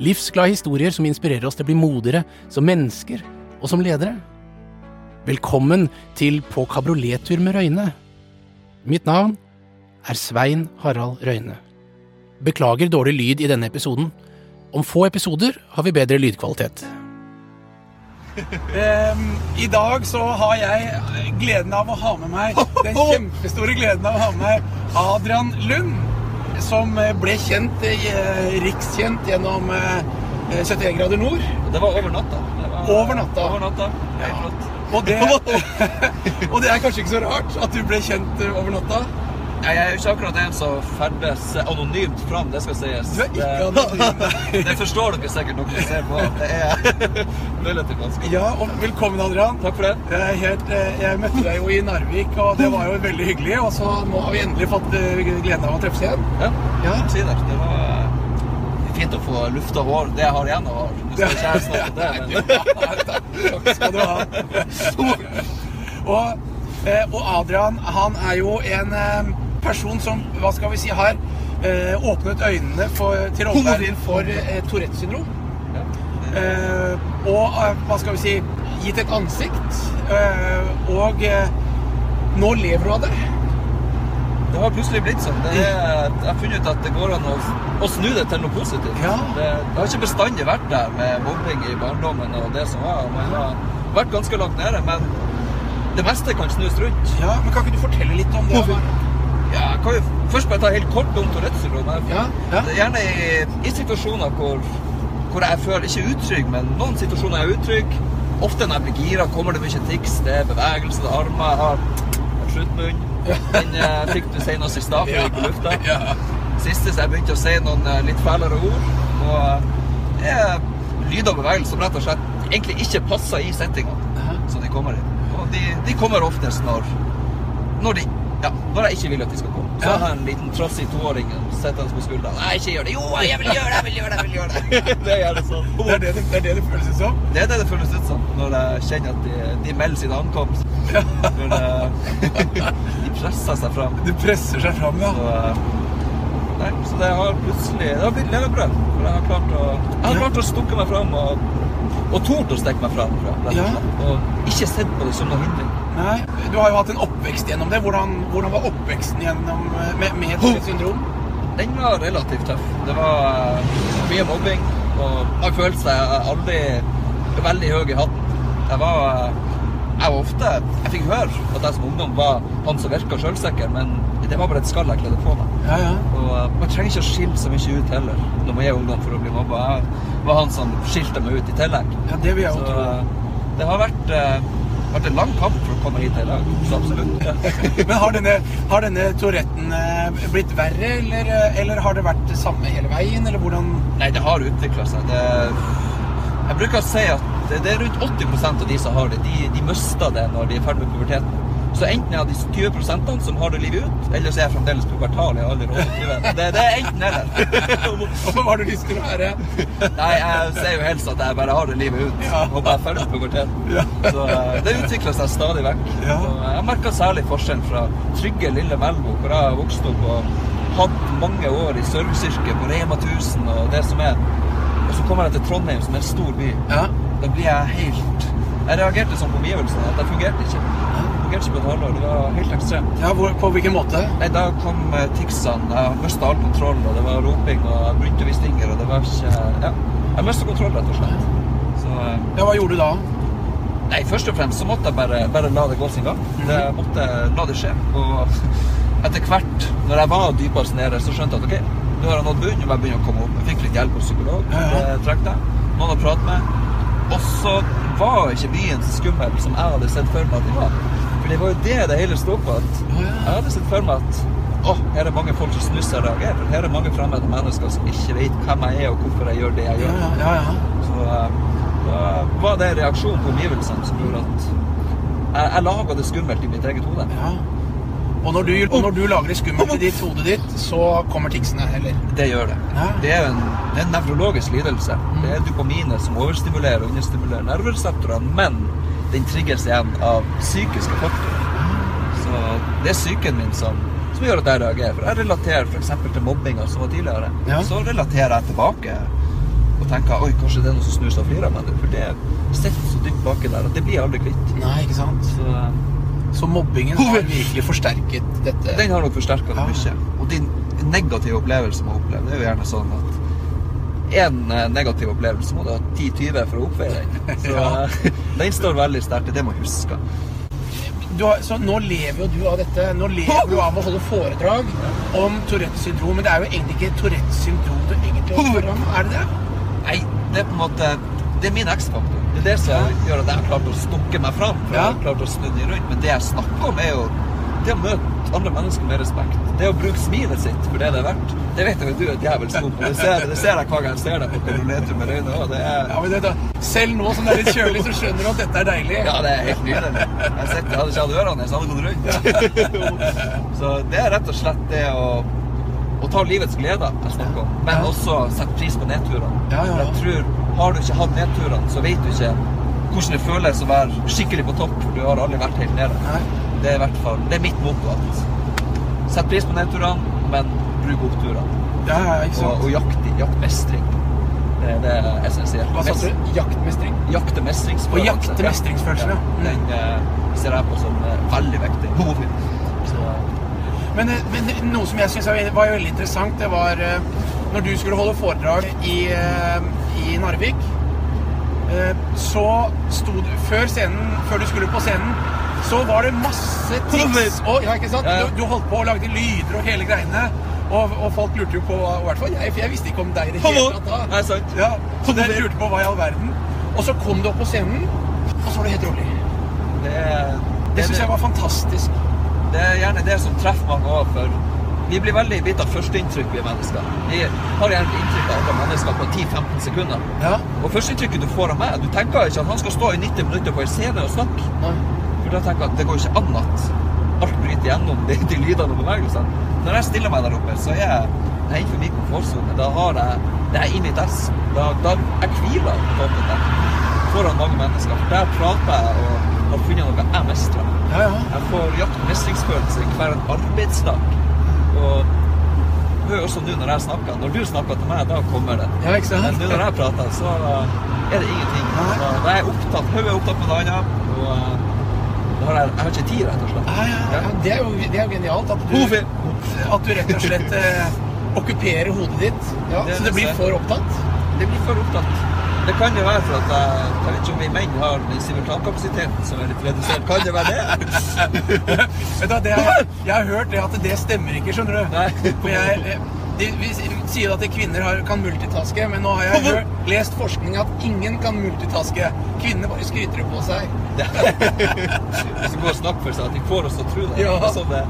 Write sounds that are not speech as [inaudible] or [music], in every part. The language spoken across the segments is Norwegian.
Livsglade historier som inspirerer oss til å bli modigere som mennesker og som ledere. Velkommen til På kabriolettur med Røyne. Mitt navn er Svein Harald Røyne. Beklager dårlig lyd i denne episoden. Om få episoder har vi bedre lydkvalitet. Um, I dag så har jeg gleden av å ha med meg den [laughs] kjempestore gleden av å ha med meg Adrian Lund, som ble kjent, eh, rikskjent gjennom eh, 71 grader nord. Det var over natta. Var, Over natta. Over natta. Ja. Og det, [laughs] [laughs] og det er kanskje ikke så rart at du ble kjent eh, over natta. Jeg er jo ikke akkurat en som ferdes anonymt fram, det skal sies. Du er ikke anonym. [laughs] Det forstår dere sikkert når dere ser på. Det er [laughs] relativt vanskelig. Ja, og velkommen, Adrian. Takk for det. Jeg, helt, eh, jeg møtte deg jo i Narvik, og det var jo veldig hyggelig. Og så nå har vi endelig fått eh, gleden av å treffes igjen. Ja, Ja. si det. Det var eh, fint å få lufta hår, det jeg har igjen av hår. Nå skal ikke jeg snakke om det, [laughs] men Takk skal du ha. Og, og Adrian, han er jo en person som, hva skal vi si, har eh, åpnet øynene for, til omverdenen [laughs] for eh, Tourettes syndrom. ja. Eh, og eh, hva skal vi si, gitt et ansikt. Eh, og eh, nå lever du av det. Det har plutselig blitt sånn. Det er, jeg har funnet ut at det går an å, å snu det til noe positivt. Ja. Det, det har ikke bestandig vært der med mobbing i barndommen og det som var. Man har vært ganske langt nede, men det meste kan snus rundt. Ja, men Kan ikke du fortelle litt om det? Hvorfor? Ja, jeg kan jo først bare ta helt kort om Tourettes syndrom. Ja, ja. Er Gjerne i, i situasjoner hvor, hvor jeg føler ikke utrygg, men noen situasjoner jeg er utrygg. Ofte når jeg blir gira, kommer det mye tics. Det er bevegelse, det er armer. Jeg har sluttmunn. Den eh, fikk du senest i stad, for jeg gikk på lufta. Ja. Siste så jeg begynte å si noen eh, litt fælere ord. Og eh, er lyder og bevegelser som rett og slett egentlig ikke passer i settinga som de kommer i. Og de, de kommer oftest når, når, de, ja, når jeg ikke vil at de skal komme. Så Ja. jeg har en liten trassig toåring sittende på skulderen. Nei, ikke gjør det. Jo, jeg vil gjøre det, jeg vil gjøre det, jeg vil gjøre det. [laughs] det er det sånn. Det er det det, det, er det det føles ut som? Det er det det føles ut som når jeg kjenner at de, de melder sin ankomst. Når de, de presser seg fram. De presser seg fram, ja. Så, eh, nei, så det har plutselig Det har blitt levebrød. For jeg har klart å, jeg har klart å stukke meg fram og, og tort å stikke meg fram. Ja. Og ikke sett på det som noe hindring. Nei, Du har jo hatt en oppvekst gjennom det. Hvordan, hvordan var oppveksten gjennom, eh, med, med Tourettes syndrom? Den var relativt tøff. Det var eh, mye mobbing, og jeg følte seg aldri veldig høy i hatten. Jeg var, eh, jeg var ofte Jeg fikk høre at jeg som ungdom var han som virka sjølsikker, men det var bare et skall jeg kledde på meg. Ja, ja. Og eh, man trenger ikke å skille så mye ut heller når man er ungdom for å bli mobba. Jeg var han som skilte meg ut i tillegg. ja det vil jeg Så tro. eh, det har vært, eh, vært en lang kamp for å komme hit i dag. Absolutt. [laughs] Men har denne, har denne Touretten eh, blitt verre, eller, eller har det vært det samme hele veien? Eller hvordan Nei, det har utvikla seg. Det, jeg bruker å si at det, det er rundt 80% av de som har det, de, de mister det når de er ferdig med puberteten. Så enten er jeg de 20% som har det livet ut, eller så er jeg fremdeles pubertal jeg har aldri over 20. Det, det er enten eller. [laughs] Hva har du lyst til å være? Nei, jeg ser jo helst at jeg bare har det livet ut. Ja. Håper jeg er puberteten. Ja. Så eh, det utvikler seg stadig vekk. Ja. Jeg merker særlig forskjellen fra trygge lille Melbo, hvor jeg har vokst opp og hatt mange år i serviceyrket på Rema 1000 og det som er. Og så kommer jeg til Trondheim, som er en stor by. Ja. Da blir jeg helt Jeg reagerte sånn på omgivelsene at jeg fungerte ikke. Halvår. Det var helt ekstremt. ja hvor, på hvilken måte? Nei, Da kom eh, ticsene. Jeg mista all kontroll, og det var roping, og fingre, og det var ikke Ja. Jeg mista kontroll, rett og slett. Så eh, Ja, Hva gjorde du da? Nei, først og fremst så måtte jeg bare, bare la det gå sin gang. Det, jeg måtte la det skje. Og [laughs] etter hvert, når jeg var dypest nede, så skjønte jeg at ok, nå har jeg nådd bunnen, jeg begynner å komme opp. Jeg fikk litt hjelp hos psykolog. Ja, ja. Det trekte jeg. Noen å prate med. Og så var ikke byen så skummel som jeg hadde sett for meg at den var. For det var jo det det hele sto på. at. Jeg hadde sett for meg at å, her er mange folk som snusser og reagerer. Her er mange fremmede mennesker som ikke vet hvem jeg er, og hvorfor jeg gjør det jeg gjør. ja, ja. ja. Så, eh, Da var det reaksjonen på omgivelsene som gjorde at jeg, jeg laga det skummelt i mitt eget hode. Ja. Og når, du, og når du lager det skummelt i ditt hodet ditt, så kommer ticsene, eller? Det gjør det. Ja. Det er en, det er en nevrologisk lidelse. Det er dopaminet som overstimulerer og understimulerer nervereseptorene, men den trigges igjen av psykiske faktorer. Så det er psyken min som, som gjør at jeg reagerer. For jeg relaterer f.eks. til mobbinga som var tidligere. Ja. Så relaterer jeg tilbake og tenker oi, kanskje det er noen som snur seg og flirer av meg. For det sitter så dypt baki der at det blir aldri kvitt. Nei, ikke sant? Så Så mobbingen har virkelig forsterket dette. den har nok forsterka det mye. Og din negative opplevelse man opplever, det er jo gjerne sånn at én negativ opplevelse må du ha 10-20 for å oppveie den. [laughs] Så Ja. den står veldig sterkt. Det er det man husker. Du har, så nå lever jo du av dette. Nå lever du av å holde foredrag om Tourettes syndrom. Men det er jo egentlig ikke Tourettes syndrom du egentlig holder om, er det det? Nei, det er på en måte Det er min X-faktor. Det er det som gjør at jeg har klart å stukke meg fram. For jeg har klart å snu den rundt. Men det jeg snakker om, er jo det å møte andre mennesker med respekt. Det å bruke smilet sitt for det det er verdt. Det vet jeg jo du er djevelsk god på. Det ser, det ser jeg hver gang jeg ser deg på kabrioleter med. Og det er Ja, men det, da, selv nå som det er litt kjølig, så skjønner du at dette er deilig. Ja, det er helt nydelig. Jeg, sitter, jeg hadde ikke hatt ørene, så hadde gått rundt. [laughs] Så det er rett og slett det å, å ta livets gleder jeg snakker om, men også sette pris på nedturene. Ja, ja, ja. jeg tror, Har du ikke hatt nedturene, så vet du ikke hvordan det føles å være skikkelig på topp, du har aldri vært helt nede. Nei. Det er i hvert fall, det er mitt motto. at Sett pris på nedturene, men bruk oppturene. Ja, ikke Og, sant. og jakt, jakt mestring. Det, det er essensielt. Hva sa du? Jaktmestring? Jaktemestringsfølelse. Og Å ja. Den eh, ser jeg på som eh, veldig viktig. [laughs] Så, Men, eh, men noe som jeg syns var veldig interessant, det var eh, når du skulle holde foredrag i, eh, i Narvik. Så sto du før scenen, før du skulle på scenen, så var det masse tics. Og, ja, ikke sant? Du, du holdt på og lagde lyder og hele greiene. Og, og folk lurte jo på I hvert fall jeg, for jeg visste ikke om deg i det hele tatt da. Ja, så dere lurte på hva i all verden. Og så kom du opp på scenen, og så var du helt rolig. Det, det, Det syns jeg var fantastisk. det er gjerne det som treffer mange òg, for vi blir veldig bitt av førsteinntrykk, vi mennesker. Vi har gjerne inntrykk av andre mennesker på 10-15 sekunder. Ja. Og førsteinntrykket du får av meg Du tenker ikke at han skal stå i 90 minutter på en scene og snakke. Nei. For da tenker jeg at det går ikke an at alt bryter gjennom de, de lydene og bevegelsene. Når jeg stiller meg der oppe, så er jeg innenfor min komfortsone. Da har jeg det er i mitt ess. Da, da jeg hviler på der foran mange mennesker. For der prater jeg og har funnet noe jeg mestrer. Ja, ja. Jeg får jakt mestringsfølelse hver en arbeidsdag. Og hør også nå når jeg snakker. Når du snakker til meg, da kommer det. Ja, ikke sant? Men nå når jeg prater, så er det ingenting. Da, da er jeg opptatt, hodet er opptatt med. Og eh, da har jeg, jeg har ikke tid, rett og slett. Ja, ja, ja. Det, er jo, det er jo genialt at du, at du rett og slett eh, okkuperer hodet ditt. Ja, Det så det blir for opptatt. Det blir for opptatt. Det kan jo være for at jeg, jeg vet ikke om vi menn har simultankapasiteten som er litt redusert. Kan det være det? [laughs] Vet du, det er, jeg har hørt det at det stemmer ikke, skjønner du. Nei. For jeg, de, vi sier at kvinner har, kan multitaske, men nå har jeg hørt, [laughs] lest forskning at ingen kan multitaske. Kvinner bare skryter det på seg. Hvis du går og snakker for seg, at de får oss til å tro det. Ja. Sånn det.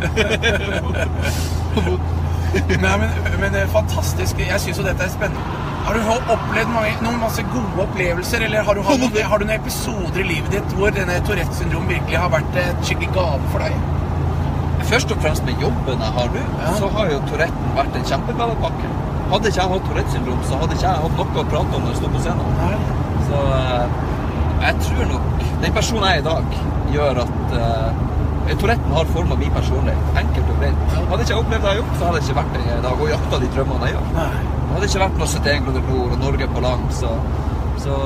Nei, men, men det er fantastisk. Jeg syns jo dette er spennende. Har du opplevd mange, noen masse gode opplevelser, eller har du, hatt har du noen episoder i livet ditt hvor denne Tourettes syndrom virkelig har vært et skikkelig gave for deg? Først og fremst med jobben jeg har nå, Ja. så har jo Touretten vært en kjempegavepakke. Hadde ikke jeg hatt Tourettes syndrom, så hadde ikke jeg hatt noe å prate om når jeg sto på scenen. Nei. Så eh, jeg tror nok den personen jeg er i dag, gjør at uh, Touretten har forma min personlighet. Enkelt og greit. Hadde ikke jeg opplevd det jeg har gjort, så hadde jeg ikke vært der i dag og jakta de drømmene jeg gjør. Det hadde ikke vært noe 71 grader nord og Norge på lang, så, så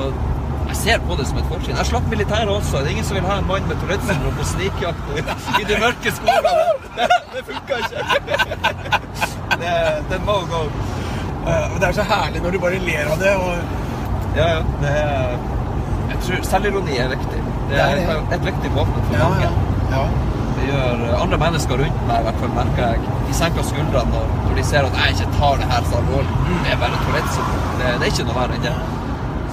jeg ser på det som et fortrinn. Jeg slapp militæret også. Det er ingen som vil ha en mann med Tourettes syndrom på snikjakt i, de mørke skogene. Det, det funka ikke. Det, det må gå. Men det er så herlig når du bare ler av det. Og, Ja, ja. Det er, jeg tror selvironi er viktig. Det er Det er et, et viktig våpen for ja, mange. ja, ja. Det gjør eh, andre mennesker rundt meg, i hvert fall merker jeg. De senker skuldrene når, når de ser at jeg ikke tar det her så alvorlig. Det er bare Tourettes syndrom. Det, det er ikke noe verre enn det.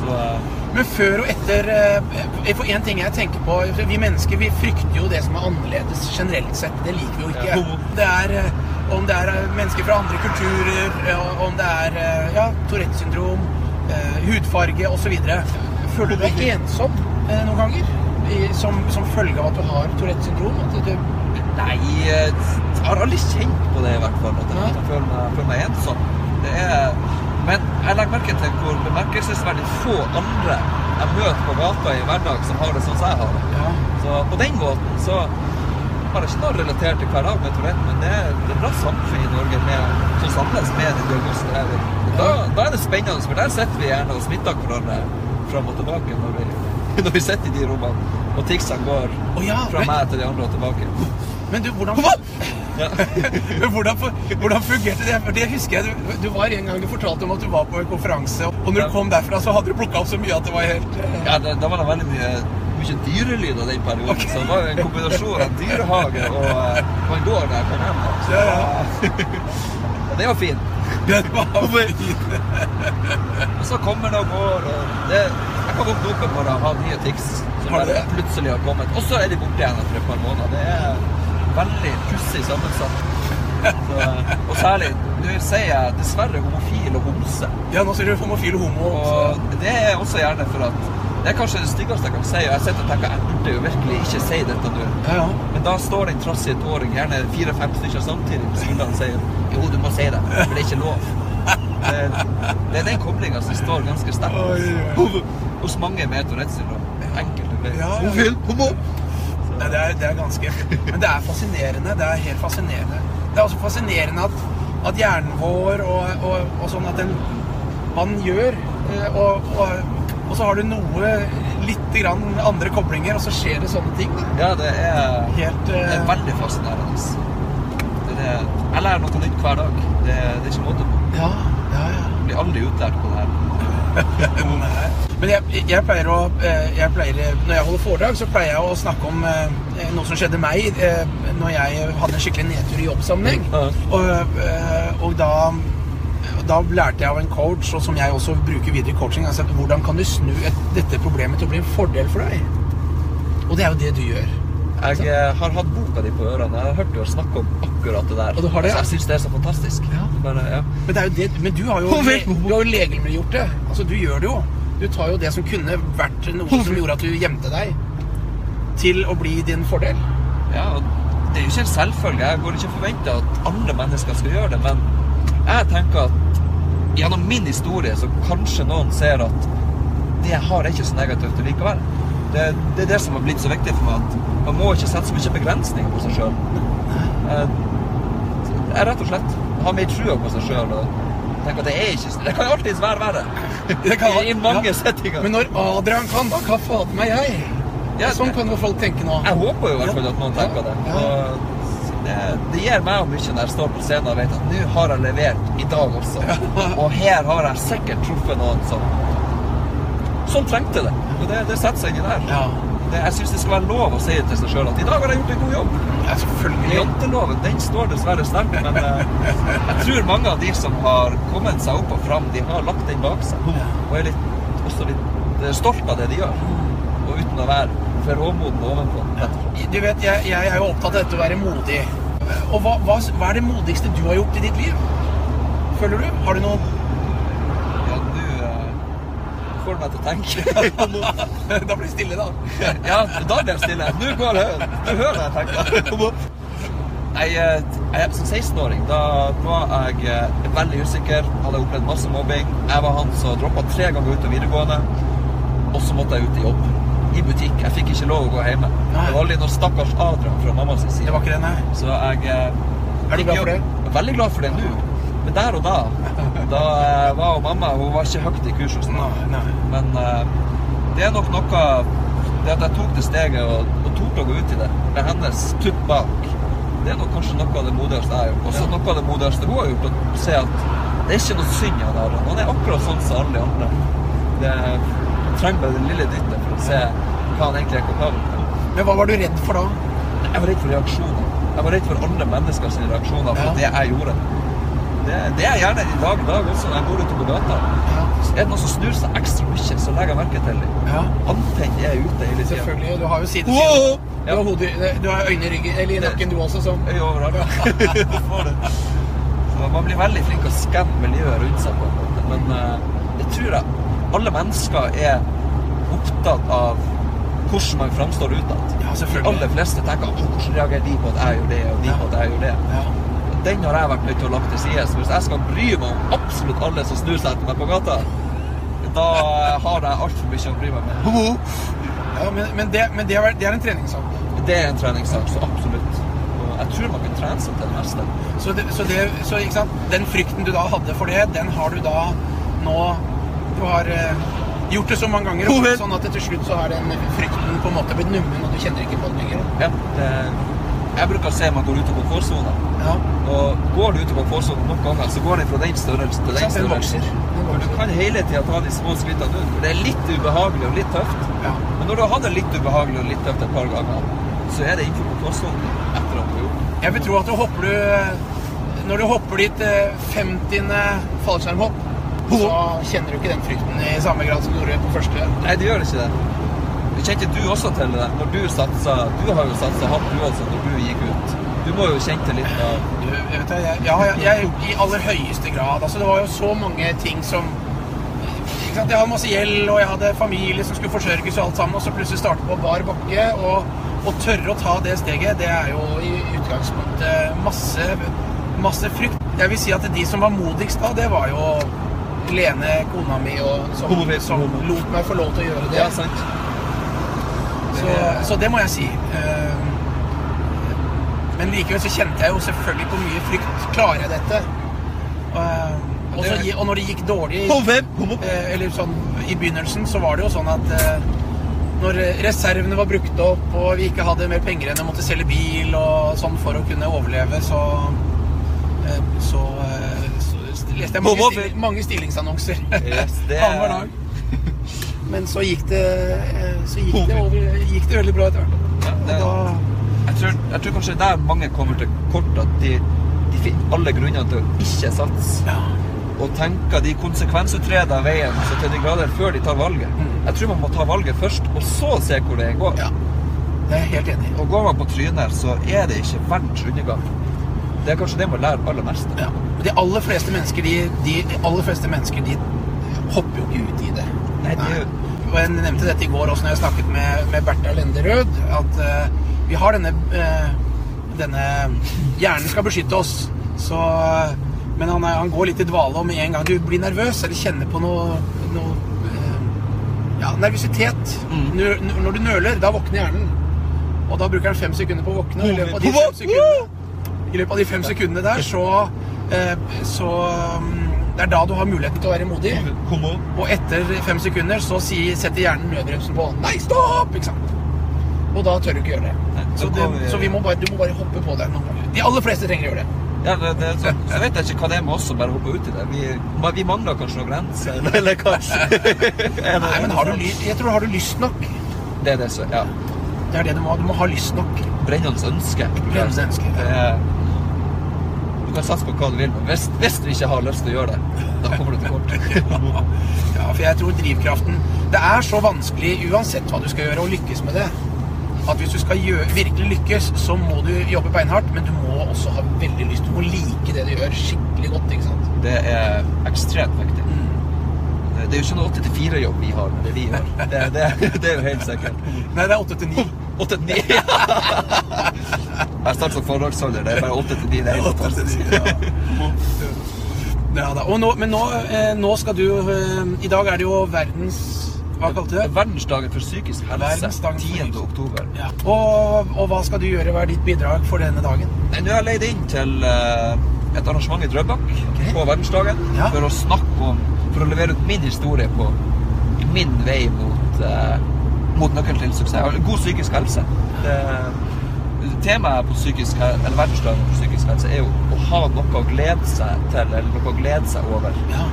Så eh, Men før og etter eh, For én ting jeg tenker på Vi mennesker vi frykter jo det som er annerledes generelt sett. Det liker vi jo ikke. Ja. Det er, eh, om det er eh, mennesker fra andre kulturer, eh, om det er eh, ja, Tourettes syndrom, eh, hudfarge osv. Føler du deg ensom eh, noen ganger? Som, som følge av at du har Tourettes syndrom? Du, Nei, eh, jeg har aldri kjent på det i hvert fall. At jeg føler, meg, føler meg ensom. Det er, men jeg legger merke til hvor bemerkelsesverdig få andre jeg møter på gata i hverdag som har det sånn som jeg har det. ja. Så på den måten så har jeg ikke noe relatert til hver dag med Tourette, men det er det er bra samfunn i Norge med, som samles med den diagnosen. her. Da, da er det spennende, for der sitter vi gjerne og smitter hverandre fram og tilbake når vi, [laughs] når vi sitter i de rommene. Og ticsene går oh, ja, fra meg til de andre og tilbake. Men du, hvordan, Ja. [laughs] hvordan, hvordan fungerte det? For det husker jeg, du, du var en gang du fortalte om at du var på en konferanse, og når du kom derfra, så hadde du plukka opp så mye at det var helt uh... Ja, da, da var det veldig mye, mye dyrelyd av den perioden. Okay. Så det var en kombinasjon av dyrehage og, eh, og en gård der jeg kom hjem. Så, Ja, ja. det var fint. Det var fint. Og så kommer det og går. Og det, jeg kan våkne opp en morgen og ha nye tics som plutselig har kommet. Og så er de borte igjen etter et par måneder. Det er veldig pussig sammensatt. Så, og særlig Nå sier jeg dessverre homofil og homse. Ja, nå sier du homofil og homo. Og det er også gjerne for at Det er kanskje det styggeste jeg kan si, og jeg sitter og tenker jeg burde jo virkelig ikke si dette nå. Ja, ja. Men da står det en trassig åring, gjerne fire-fem stykker samtidig, på skulderen og sier jo, du må si det, for det er ikke lov. Det, det er den koblinga som står ganske sterkt hos mange med Tourettes syndrom. Enkelt og greit. Ja, ja. homofil, homo. Nei, det, er, det er ganske Men det er fascinerende. Det er helt fascinerende. Det er også fascinerende at, at hjernen vår og, og, og sånn at den Hva den gjør. eh, Og, og, så har du noe litt grann andre koblinger, og så skjer det sånne ting. da. Ja, det er, Helt det er eh, veldig fascinerende. Det, jeg lærer noe nytt hver dag. Det, det er ikke måte på. Ja, ja, ja. Blir aldri utlært på det her. [laughs] Men jeg, jeg pleier å eh, jeg pleier, Når jeg holder foredrag, så pleier jeg å snakke om eh, noe som skjedde meg eh, når jeg hadde en skikkelig nedtur i jobbsammenheng. Og, og da, da lærte jeg av en coach, og som jeg også bruker videre i coaching, altså hvordan kan du snu et, dette problemet til å bli en fordel for deg? Og det er jo det du gjør. Jeg eh, har hatt boka di på ørene. Jeg har hørt du har snakket om akkurat det der. Og du har det, ja? Altså, jeg syns det er så fantastisk. Ja. Bare, ja. Men, det er jo det, men du har jo, du har jo legemiddelgjort det. Altså, du gjør det jo. Du tar jo det som kunne vært noe som gjorde at du gjemte deg, til å bli din fordel. ja, og det er jo ikke en selvfølge. Jeg går ikke og forventer at andre mennesker skal gjøre det, men jeg tenker at gjennom min historie så kanskje noen ser at det jeg har, er ikke så negativt likevel. Det, det er det som har blitt så viktig for meg, at man må ikke sette så mye begrensninger på seg sjøl. Jeg rett og slett har mer trua på seg sjøl tenker at det er ikke Det kan alltids være verre. [laughs] Det kan- I, I mange ja. settinger. Men når Adrian kan, da hva fader meg jeg. Ja, sånn kan jo folk tenke nå. Jeg håper jo i hvert fall at noen tenker det. Det, det gir meg mye når jeg står på scenen og vet at nå har jeg levert i dag også. [laughs] Og her har jeg sikkert truffet noen som som trengte det. Og det, det setter seg inni der. Det, jeg syns det skal være lov å si til seg sjøl at i dag har jeg gjort en god jobb. ja selvfølgelig. Janteloven den står dessverre sterkt, men eh, jeg tror mange av de som har kommet seg opp og fram, de har lagt den bak seg. Og er litt, også litt eh, stolt av det de gjør. Og uten å være for råmoden ovenpå. Du vet, jeg, jeg er jo opptatt av dette å være modig. Og hva, hva, hva er det modigste du har gjort i ditt liv? Føler du? Har du noe Ja, du eh, til å tenke. Da blir det stille, da. ja, da blir det stille. Nå går det Du hører jeg tenker. Jeg, eh, jeg, som 16-åring da var jeg eh, veldig usikker, hadde opplevd masse mobbing. Jeg var han som droppa tre ganger ut av videregående, og så måtte jeg ut i jobb. I butikk. Jeg fikk ikke lov å gå hjemme. Nei. Det var aldri noen stakkars Adrian fra mammas Det var ikke det, nei. Så jeg eh, Er du glad for det? Veldig glad for det nå. Men der og da, da eh, var jo mamma Hun var ikke høyt i kurs hos meg. Nei. Men eh, det er nok noe Det at jeg tok det steget og, og torde å gå ut i det med hennes tutt bak, det er nok kanskje noe av det modigste jeg har gjort. Også noe av det modigste hun har gjort, å se at det er ikke noe synd han har. Han er akkurat sånn som alle de andre. Det trenger bare det lille dyttet for å se hva han egentlig er kapabel til. Men hva var du redd for da? Jeg var redd for reaksjoner. Jeg var redd for andre menneskers reaksjoner på Ja. det jeg gjorde. Det, det er jeg gjerne i dag dag også, når jeg går ute på gata. Ja, Er det noen som snur seg ekstra mye, så legger jeg merke til det. ja Antenn er ute hele tida. selvfølgelig. Du har jo siden Wow! Ja. Du har, du har øyne i ryggen, eller i nakken du også, som Øye overalt. [laughs] Så man blir veldig flink til å skanne miljøet rundt seg på en måte. Men uh, det tror jeg alle mennesker er opptatt av hvordan man framstår utad. Ja, De aller fleste tenker hvordan reagerer de på at jeg gjør det, og de på at jeg gjør det. Ja. Den har jeg vært nødt til å lagt til side. Så hvis jeg skal bry meg om absolutt alle som snur seg etter meg på gata, da har jeg altfor mye å bry meg med. Ja, men, men, det, men det, er, det er en treningssak. Det er en treningssak, så absolutt. Jeg tror man kan trene seg til det meste. Så, det, så, det, så ikke sant? den frykten du da hadde for det, den har du da nå Du har eh, gjort det så mange ganger, sånn at til slutt så har den frykten på en måte blitt nummen, og du kjenner ikke på den lenger. Ja, det, jeg bruker å se man går ut av komfortsona. Ja. Og går du ut av komfortsonen nok ganger, så går den fra den størrelsen til den størrelsen. For du kan hele tida ta de små skrittene ut. For det er litt ubehagelig og litt tøft. Ja. Men når du har hatt det litt ubehagelig og litt tøft et par ganger, så er det ikke komfortsonen etter at du har gjort. Jeg vil tro at du hopper du Når du hopper ditt eh, 50. fallskjermhopp, så kjenner du ikke den frykten i samme grad som du gjorde på første. Nei, det gjør ikke det. Kjente du også til det når du satsa Du har jo satsa hardt du også når du gikk ut. Du må jo kjenne til litt av jeg vet, jeg, ja, jeg, jeg, i aller høyeste grad. Altså, det var jo så mange ting som ikke sant? Jeg hadde masse gjeld, og jeg hadde familie som skulle forsørges og alt sammen, og så plutselig starte på bar bakke. Og, og tørre å ta det steget, det er jo i utgangspunktet masse, masse frykt. Jeg vil si at de som var modigst da, det var jo Lene, kona mi, og som, som lot meg få lov til å gjøre det. Ja, sant. Så, så det må jeg si. Eh, Men likevel så kjente jeg jo selvfølgelig på mye frykt. Klarer jeg dette? Eh, Og, så, og når det gikk dårlig eh, Eller sånn i begynnelsen, så var det jo sånn at når reservene var brukt opp, og vi ikke hadde mer penger enn å måtte selge bil og sånn for å kunne overleve, så så, så leste jeg mange, mange stillingsannonser Yes, det [laughs] er- annenhver dag. Men så gikk det eh, Så gikk det, over, gikk det veldig bra etter hvert. Ja, det da Jeg tror, jeg tror kanskje der mange kommer til kort, at de, de finner alle grunner til å ikke satse. Ja. Og tenker de konsekvensutreder veien så til de grader før de tar valget. Jeg tror man må ta valget først, og så se hvor det går. ja. Det er jeg helt enig i. Og går man på trynet, så er det ikke verdens undergang. Det er kanskje det man lærer aller mest. Ja. De aller fleste mennesker, de, de, de aller fleste mennesker, de hopper jo ikke ut i det. Nei, de jeg nevnte dette i går også når jeg snakket med, med Bertha Lenderød, at uh, vi har denne, uh, denne Hjernen skal beskytte oss, så Men han, er, han går litt i dvale, og med en gang du blir nervøs eller kjenner på noe, noe uh, ja, nervøsitet Mm. når, når du nøler, da våkner hjernen. Og da bruker han fem sekunder på å våkne, i løpet av de fem sekundene, av de fem sekundene der, så, eh, så um, Det er da du har muligheten til å være modig. Og etter fem sekunder så setter hjernen nødbremsen på. Nei, stopp! Ikke sant? Og da tør du ikke gjøre det. Nei, Så, det, så bare, du må bare hoppe på det noen ganger. De aller fleste trenger å gjøre det. Ja, det, det, så, så vet jeg ikke hva det er med oss som bare hopper ut i det. Vi, vi mangler kanskje noen grenser, [laughs] eller- kanskje [laughs] Nei, men har du, jeg tror har du lyst nok. Det er det som Ja. Det er det du må ha. Du må ha lyst nok. Brennende ønske. Brennende ønske, ja. Du kan satse på hva du vil, men hvis, hvis du ikke har lyst til å gjøre det, da kommer du til kort. [laughs] Ja, for jeg tror drivkraften Det er så vanskelig uansett hva du skal gjøre, å lykkes med det. At hvis du skal gjøre, virkelig lykkes, så må du jobbe beinhardt, men du må også ha veldig lyst. Du må like det du gjør, skikkelig godt. ikke sant? Det er ekstremt viktig. Mm. Det er jo ikke noe 8-4-jobb vi har, det vi gjør. Det, det, [laughs] det er jo helt sikkert. Nei, det er åtte til ni. 8-9. [laughs] Jeg starter som forlagsholder. Det er bare 8-9. Det er helt fantastisk. Ja da. Og nå, men nå, eh, nå skal du eh, I dag er det jo verdens Hva kalte du det? Verdensdagen for psykisk helse. 10. oktober. Ja. Og, og hva skal du gjøre? Hva er ditt bidrag for denne dagen? Nå har jeg leid inn til eh, et arrangement i Drøbak på verdensdagen Ja. for å snakke om For å levere ut min historie på min vei mot, eh, mot nøkkelen til suksess. God psykisk helse. Det, temaet på psykisk, eller verdensdagen for psykisk helse er jo å ha noe å glede seg til, eller noe å glede seg over. Ja.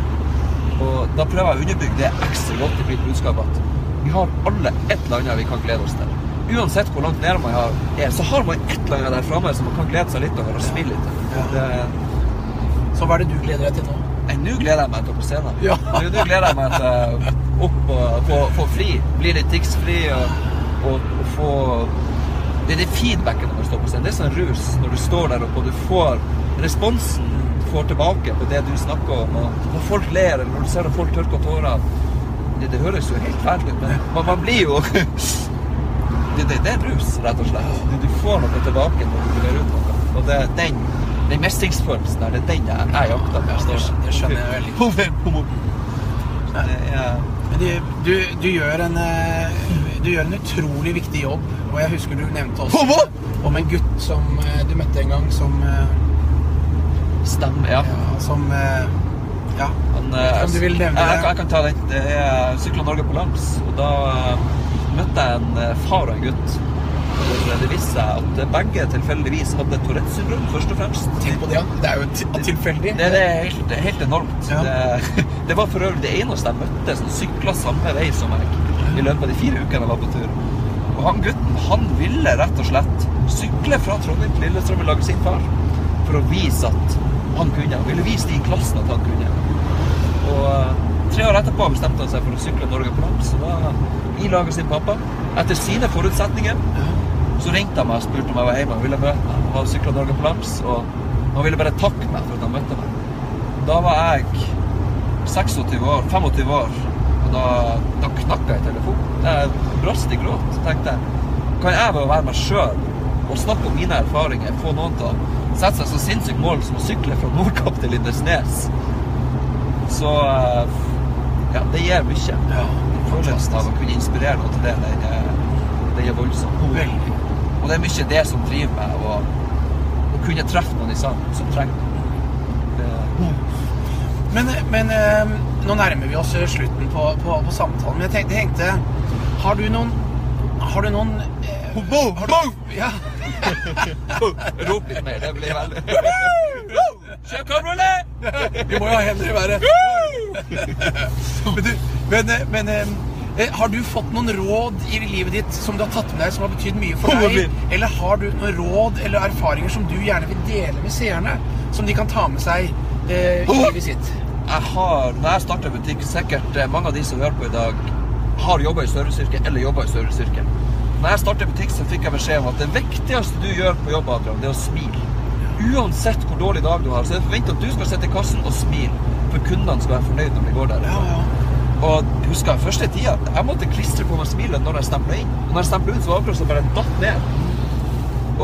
Og da prøver jeg å underbygge det ekstra godt i mitt budskap at vi har alle et eller annet vi kan glede oss til. Uansett hvor langt nede man er, så har man et eller annet der framme som man kan glede seg litt over og smile litt til. Ja. Så hva er det du gleder deg til nå? Nå gleder jeg meg til å på scenen. Ja. Nå, nå gleder jeg meg til opp og få, få fri. Bli litt tics-fri og, og, og få Det er det feedbacken når du står på scenen. Det er sånn rus når du står der oppe og du får responsen du får tilbake på det du snakker om. Og når folk ler, eller når du ser at folk tørker tårer det, det høres jo helt fælt ut, men man, man blir jo [laughs] det, det, det er rus, rett og slett. Du, du får noe tilbake når du leverer ut noe. Og det er den, den mestringsfølelsen der, det er den jeg, jeg jakter Ja, mest. det, skjønner jeg veldig godt. Det Men du, du, du, gjør en, eh, du gjør en utrolig viktig jobb, og jeg husker du nevnte også Hva? om en gutt som eh, du møtte en gang, som eh, stemmer, ja. Ja, som eh, Ja. Han, om du vil nevne jeg, jeg, jeg kan ta den. Det er Sykla Norge på lands. Og da eh, møtte jeg en far og en gutt. Det viste seg at begge tilfeldigvis hadde Tourettes syndrom, først og fremst. Tenk på det, ja. Det er jo tilfeldig. Det, det er helt, det er helt enormt. Ja. Det, [laughs] det var for øvrig det eneste jeg møtte som sykla samme vei som meg i løpet av de fire ukene jeg var på tur. Og han gutten han ville rett og slett sykle fra Trondheim til Lillestrøm i lag med sin far for å vise at han kunne. Han ville vise de i klassen at han kunne. Og eh, tre år etterpå bestemte han seg for å sykle Norge på lands. Og da i lag med sin pappa. Etter sine forutsetninger så ringte han meg og spurte om jeg var hjemme og ville møte meg. Han sykla Norge på lands, og han ville bare takke meg for at han møtte meg. Da var jeg 26 år, 25 år, og da, da knakk jeg i telefonen. Jeg brast i gråt. Så tenkte jeg, kan jeg bare være meg sjøl og snakke om mine erfaringer, få noen til å sette seg så sinnssykt mål som å sykle fra Nordkapp til Lindesnes, så eh, ja, det gir mye. Ja, Følelsen av å kunne inspirere noe til det, den er, den er voldsom. Veldig. Og det er mye det som driver meg, å, å kunne treffe noen i salen som trenger det. Men, men eh, nå nærmer vi oss slutten på, på, på samtalen. Men jeg tenkte, jeg tenkte Har du noen Har du noen eh, har du, ja. [laughs] Rop litt mer, det blir veldig Kjør kabriolet! Vi må jo ha hender i været. Men, du, men, eh, men eh, eh, har du fått noen råd i livet ditt som du har tatt med deg, som har betydd mye for deg? Eller har du noen råd eller erfaringer som du gjerne vil dele med seerne? Som de kan ta med seg eh, i livet sitt? Jeg har, når jeg starter butikk, sikkert eh, mange av de som hører på i dag, har jobba i serviceyrket eller jobba i serviceyrket. Når jeg startet butikk, så fikk jeg beskjed om at det viktigste du gjør på jobb, Adrian, det er å smile. Uansett hvor dårlig dag du har, så er det forventa at du skal sitte i kassen og smile. For kundene skal være fornøyd når de går der. Ja, ja. Og husker jeg første tida, jeg måtte klistre på meg smilet når jeg stempla inn. Og når jeg stempla ut, så var det akkurat som bare datt ned.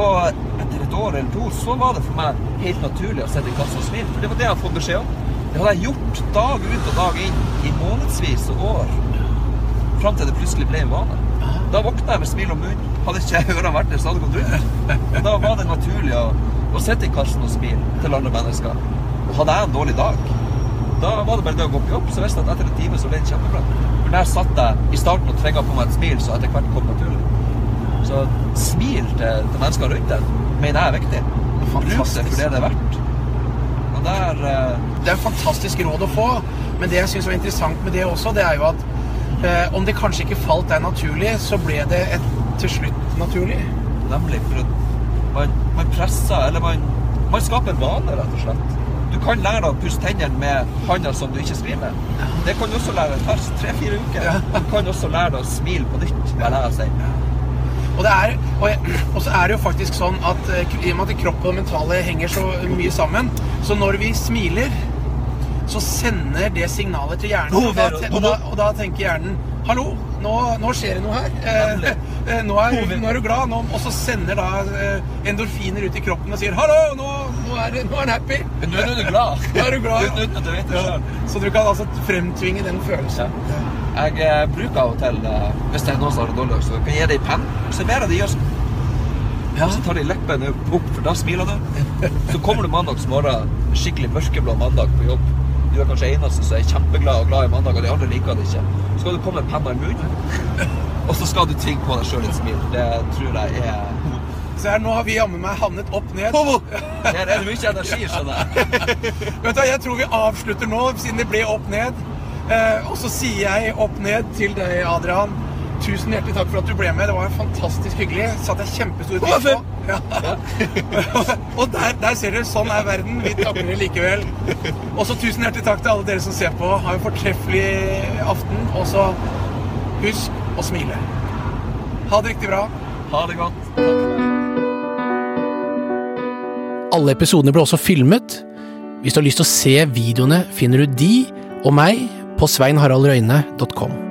Og etter et år eller to så var det for meg helt naturlig å sitte i kassa og smile. For det var det jeg hadde fått beskjed om. Det hadde jeg gjort dag ut og dag inn i månedsvis og år. Fram til det plutselig ble en vane. Da våkna jeg med smil om munnen. Hadde ikke ørene vært der, så hadde det gått rundt. Da var det naturlig å, å sitte i kassen og smile til andre mennesker. Og hadde jeg en dårlig dag, da var det bare det å gå på jobb, så visste jeg at etter en time så ble det kjempebra. For der satt jeg i starten og tvinga på meg et smil, så etter hvert kom naturlig. Så smil til, til mennesker rundt deg mener jeg er viktig. Bruk det for det det er verdt. Og der eh, Det er et fantastisk råd å få, men det jeg syns var interessant med det også, det er jo at eh, om det kanskje ikke falt deg naturlig, så ble det et, til slutt naturlig. Nemlig for at man, man presser, eller man, man skaper en vane, rett og slett. Du kan lære deg å pusse tennene med hånda som du ikke skriver med. Det kan du også lære. Det tar tre-fire uker. Du kan også lære deg å smile på nytt, vil jeg si. Og, det er, og, jeg, og så er det jo faktisk sånn at eh, i og med at kropp og det mentale henger så mye sammen, så når vi smiler, så sender det signalet til hjernen. Og da, og da, og da tenker hjernen Hallo, nå, nå skjer det noe her. Eh, eh, nå, er, nå er du glad. Nå, og så sender da eh, endorfiner ut i kroppen og sier Hallo, nå, er, er han happy. Nå er du glad. [laughs] Nå er du glad. Uten, at du vet det Ja. Så du kan altså fremtvinge den følelsen. Jeg eh, bruker av og til, eh, hvis det er noen som har det dårlig, så kan jeg gi dem penn. Observerer de gjør sånn. Og så tar de leppene opp, for da smiler du. Så kommer du mandagsmorgen, skikkelig mørkeblå mandag på jobb. Du er kanskje eneste som er kjempeglad og glad i mandag, og de andre liker det ikke. Så skal du komme med penna i munnen, og så skal du tvinge på deg sjøl et smil. Det tror jeg er Se her, nå har vi jammen meg havnet opp ned. Her er det mye energi, skjønner jeg. [laughs] Vet du, hva, Jeg tror vi avslutter nå, siden det ble opp ned. Eh, og så sier jeg opp ned til deg, Adrian. Tusen hjertelig takk for at du ble med. Det var fantastisk hyggelig. Satte jeg kjempestor pris på. Ja. [laughs] og der, der ser dere, sånn er verden. Vi takker dere likevel. Og så tusen hjertelig takk til alle dere som ser på. Ha en fortreffelig aften. Og så husk å smile. Ha det riktig bra. Ha det godt. Takk. Alle episodene ble også filmet. Hvis du har lyst til å se videoene, finner du de og meg på sveinharaldrøyne.com.